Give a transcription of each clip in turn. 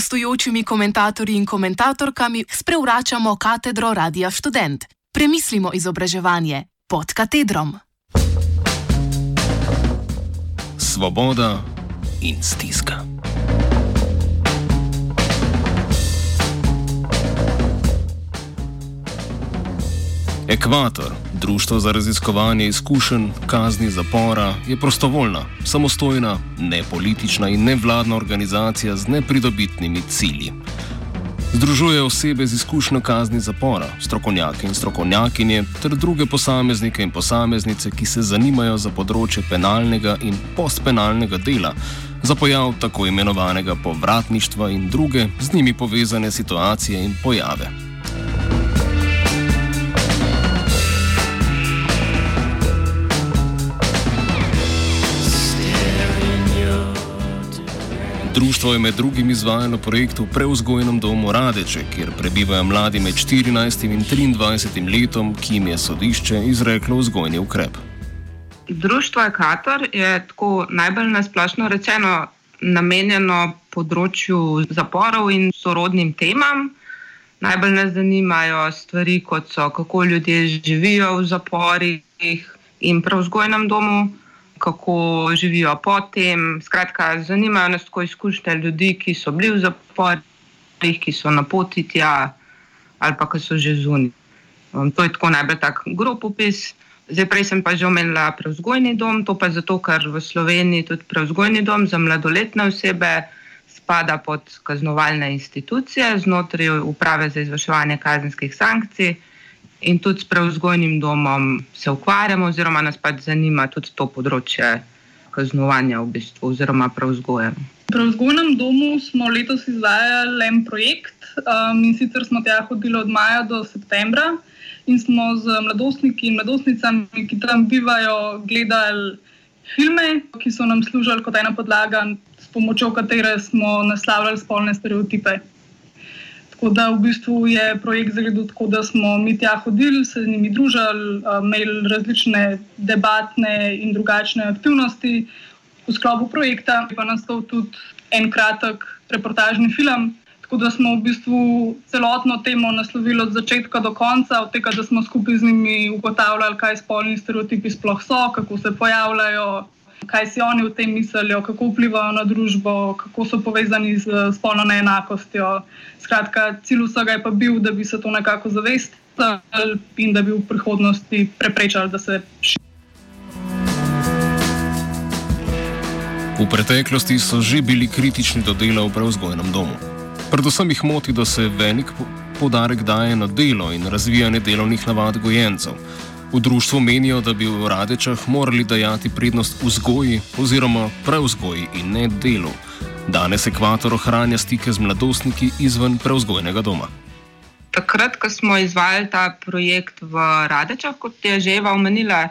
gostujočimi komentatorji in komentatorkami sprevračamo katedro Radia Student. Premislimo izobraževanje pod katedrom. Svoboda in stiska. Ekvator, Društvo za raziskovanje izkušenj kazni zapora, je prostovoljna, samostojna, nepolitična in nevladna organizacija z nepridobitnimi cilji. Združuje osebe z izkušnjo kazni zapora, strokovnjake in strokovnjakinje ter druge posameznike in posameznice, ki se zanimajo za področje penalnega in postpenalnega dela, za pojav tako imenovanega povratništva in druge z njimi povezane situacije in pojave. Društvo je med drugim izvajalo projekt v preuzgojnem domu Radeče, kjer prebivajo mladi med 14 in 23 letom, ki jim je sodišče izreklo vzgojni ukrep. Društvo Ekator je tako najbolj nasplošno rečeno namenjeno področju zaporov in sorodnim temam. Najbolj nas zanimajo stvari, kot so kako ljudje živijo v zaporih in preuzgojnem domu kako živijo potem. Skratka, zanimajo nas tako izkušnje ljudi, ki so bili v zaporih, ki so na poti tja ali pa ki so že zunaj. Um, to je tako najbolj tak grob opis. Zdaj, prej sem pa že omenila prevzgojni dom, to pa zato, ker v Sloveniji tudi prevzgojni dom za mladoletne osebe spada pod kaznovalne institucije znotraj uprave za izvrševanje kazenskih sankcij. In tudi s prevzgojnim domom se ukvarjamo, oziroma nas pač zanima tudi to področje kaznovanja, v bistvu, oziroma prevzgojem. V prevzgojnem domu smo letos izvajali en projekt um, in sicer smo tja hodili od maja do septembra in smo z mladostniki in mladostnicami, ki tam bivajo, gledali filme, ki so nam služili kot ena podlaga, s pomočjo katere smo naslavljali spolne stereotipe. Tako da v bistvu je projekt zgledal tako, da smo mi tja hodili, se z njimi družili, imeli različne debatne in drugačne aktivnosti. V sklopu projekta je pa nastal tudi en kratek reportažni film. Tako da smo v bistvu celotno temo naslovili od začetka do konca, od tega, da smo skupaj z njimi ugotavljali, kaj spolni stereotipi sploh so, kako se pojavljajo, kaj si oni o tem mislijo, kako vplivajo na družbo, kako so povezani z spolno neenakostjo. Skratka, cilj vsega je pa bil, da bi se to nekako zavestili in da bi v prihodnosti preprečali, da se širi. V preteklosti so že bili kritični do dela v prevzgojnem domu. Predvsem jih moti, da se velik podarek daje na delo in razvijanje delovnih navad gojencev. V društvu menijo, da bi v Radečah morali dajati prednost vzgoji oziroma prevzgoji in ne delu. Danes ekvator ohranja stike z mladostniki izven prevzgojnega doma. Takrat, ko smo izvajali ta projekt v Radečah, kot je že Eva omenila,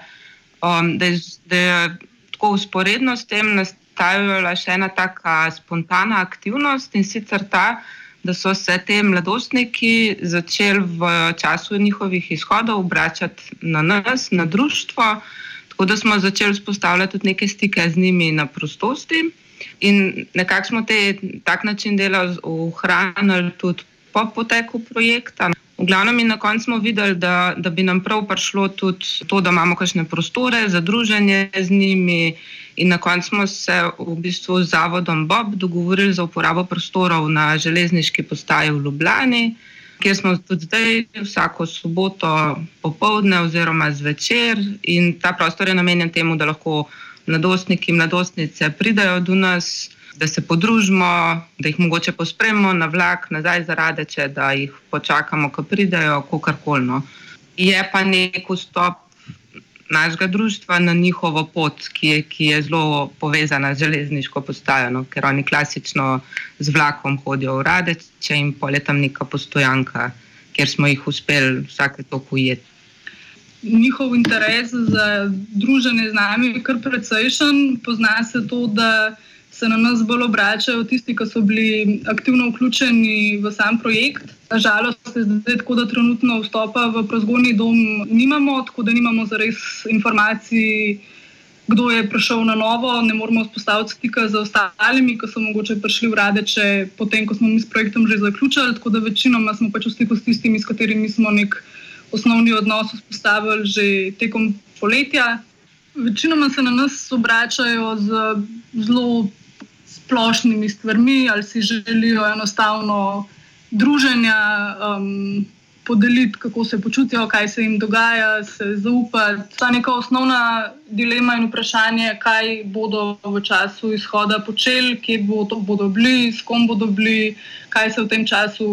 um, da, je, da je tako usporedno s tem nastajala še ena taka spontana aktivnost in sicer ta, da so se te mladostniki začeli v času njihovih izhodov obračati na nas, na društvo, tako da smo začeli vzpostavljati tudi neke stike z njimi na prostosti. In nekako smo te tak način dela ohranili tudi po poteku projekta. V glavnem, in na koncu smo videli, da, da bi nam prav prišlo tudi to, da imamo kakšne prostore za druženje z njimi. In na koncu smo se v bistvu z Zavodom Bob dogovorili za uporabo prostorov na železniški postaji v Ljubljani, kjer smo tudi zdaj vsako soboto popovdne oziroma zvečer. In ta prostor je namenjen temu, da lahko mladostniki in mladostnice pridajo do nas da se podružimo, da jih mogoče pospremimo na vlak, nazaj za radeče, da jih počakamo, ko pridejo, kako koli. No. Je pa nek vstop našega društva na njihovo pot, ki je, ki je zelo povezana z železniško postajo, no, ker oni klasično z vlakom hodijo v radeče in poletam neka postojanka, kjer smo jih uspeli vsake toliko ujeti. Njihov interes za druženje z nami je kar precejšen. Pozna se to, da se na nas bolj obračajo tisti, ki so bili aktivno vključeni v sam projekt. Nažalost, je zdaj tako, da trenutno vstopa v prozgorni dom nimamo, tako da nimamo zares informacij kdo je prišel na novo, ne moramo vzpostaviti stika z ostalimi, ki so mogoče prišli v Radeče, potem ko smo mi s projektom že zaključili. Tako da večinoma smo pač v stiku s tistimi, s katerimi smo nek osnovni odnos vzpostavili že tekom poletja. Večinoma se na nas obračajo z zelo splošnimi stvarmi, ali si želijo enostavno druženja. Um, podeliti, kako se počutijo, kaj se jim dogaja, se zaupati. Ta neka osnovna dilema in vprašanje, kaj bodo v času izhoda počeli, kje bodo bili, s kom bodo bili, kaj se v tem času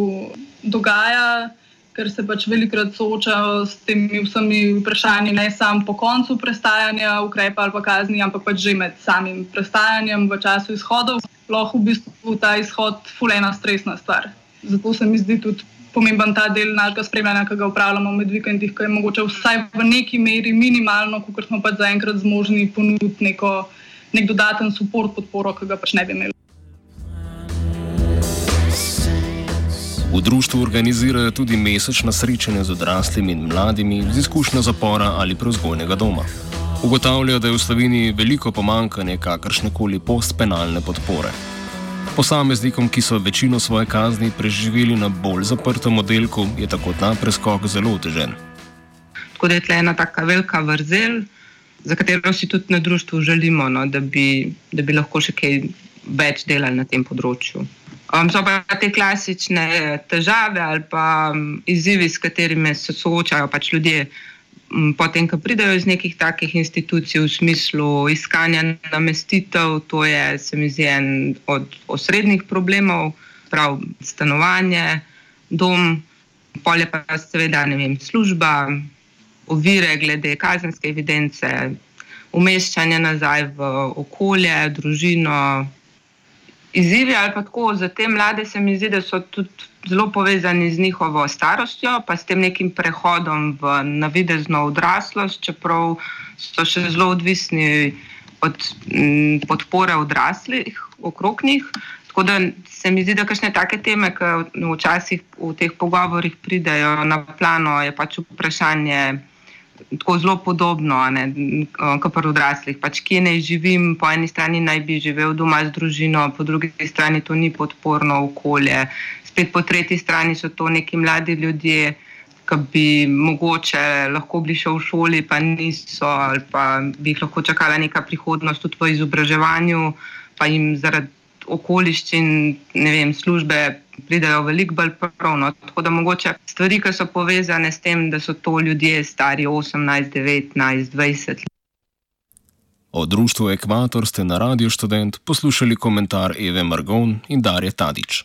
dogaja. Ker se pač velikokrat soočajo s temi vsemi vprašanji, ne samo po koncu prestajanja ukrepa ali pa kazni, ampak pač že med samim prestajanjem v času izhodov. Lahko v bistvu ta izhod fulena stresna stvar. Zato se mi zdi tudi pomemben ta del našega spremljanja, ki ga upravljamo med vikendi, ki je mogoče vsaj v neki meri minimalno, kot smo pač zaenkrat zmožni ponuditi neko, nek dodaten podpor, podporo, ki ga pač ne bi imeli. V društvu organizirajo tudi mesečna srečanja z odraslimi in mladimi z izkušnjo zapora ali prevzgojnega doma. Ugotavljajo, da je v Sloveniji veliko pomankanje kakršne koli postpenalne podpore. Posameznikom, ki so večino svoje kazni preživeli na bolj zaprtem oddelku, je tako ta preskok zelo otežen. Tako da je tle ena tako velika vrzel, za katero si tudi na družbi želimo, no, da, bi, da bi lahko še kaj več delali na tem področju. Um, so pa te klasične težave ali pa um, izzivi, s katerimi se soočajo pač ljudje potem, ko pridejo iz nekih takih institucij v smislu iskanja namestitev, to je, se mi zdi, en od osrednjih problemov, prav stanovanje, dom, polje pa seveda, ne vem, služba, ovire glede kazenske evidence, umeščanje nazaj v okolje, družino. Izzivi ali pa tako za te mlade se mi zdi, da so tudi zelo povezani z njihovo starostjo, pa s tem nekim prehodom v navidezno odraslost, čeprav so še zelo odvisni od m, podpore odraslih okrog njih. Tako da se mi zdi, da kakšne take teme, ki včasih v teh pogovorih pridejo na plano, je pač vprašanje. Tako zelo podobno, kot pri odraslih. Pač, kje naj živim, po eni strani naj bi živel doma z družino, po drugi strani to ni podporno okolje, spet po tretji strani so to neki mladi ljudje, ki bi mogoče lahko bili še v šoli, pa niso, ali pa bi jih lahko čakala neka prihodnost tudi v izobraževanju, pa jim zaradi okoliščin, ne vem, službe pridejo veliko bolj pravno. Tako da mogoče stvari, ki so povezane s tem, da so to ljudje stari 18, 19, 20. O društvu Ekvator ste na Radio Student poslušali komentar Eve Margon in Darje Tadič.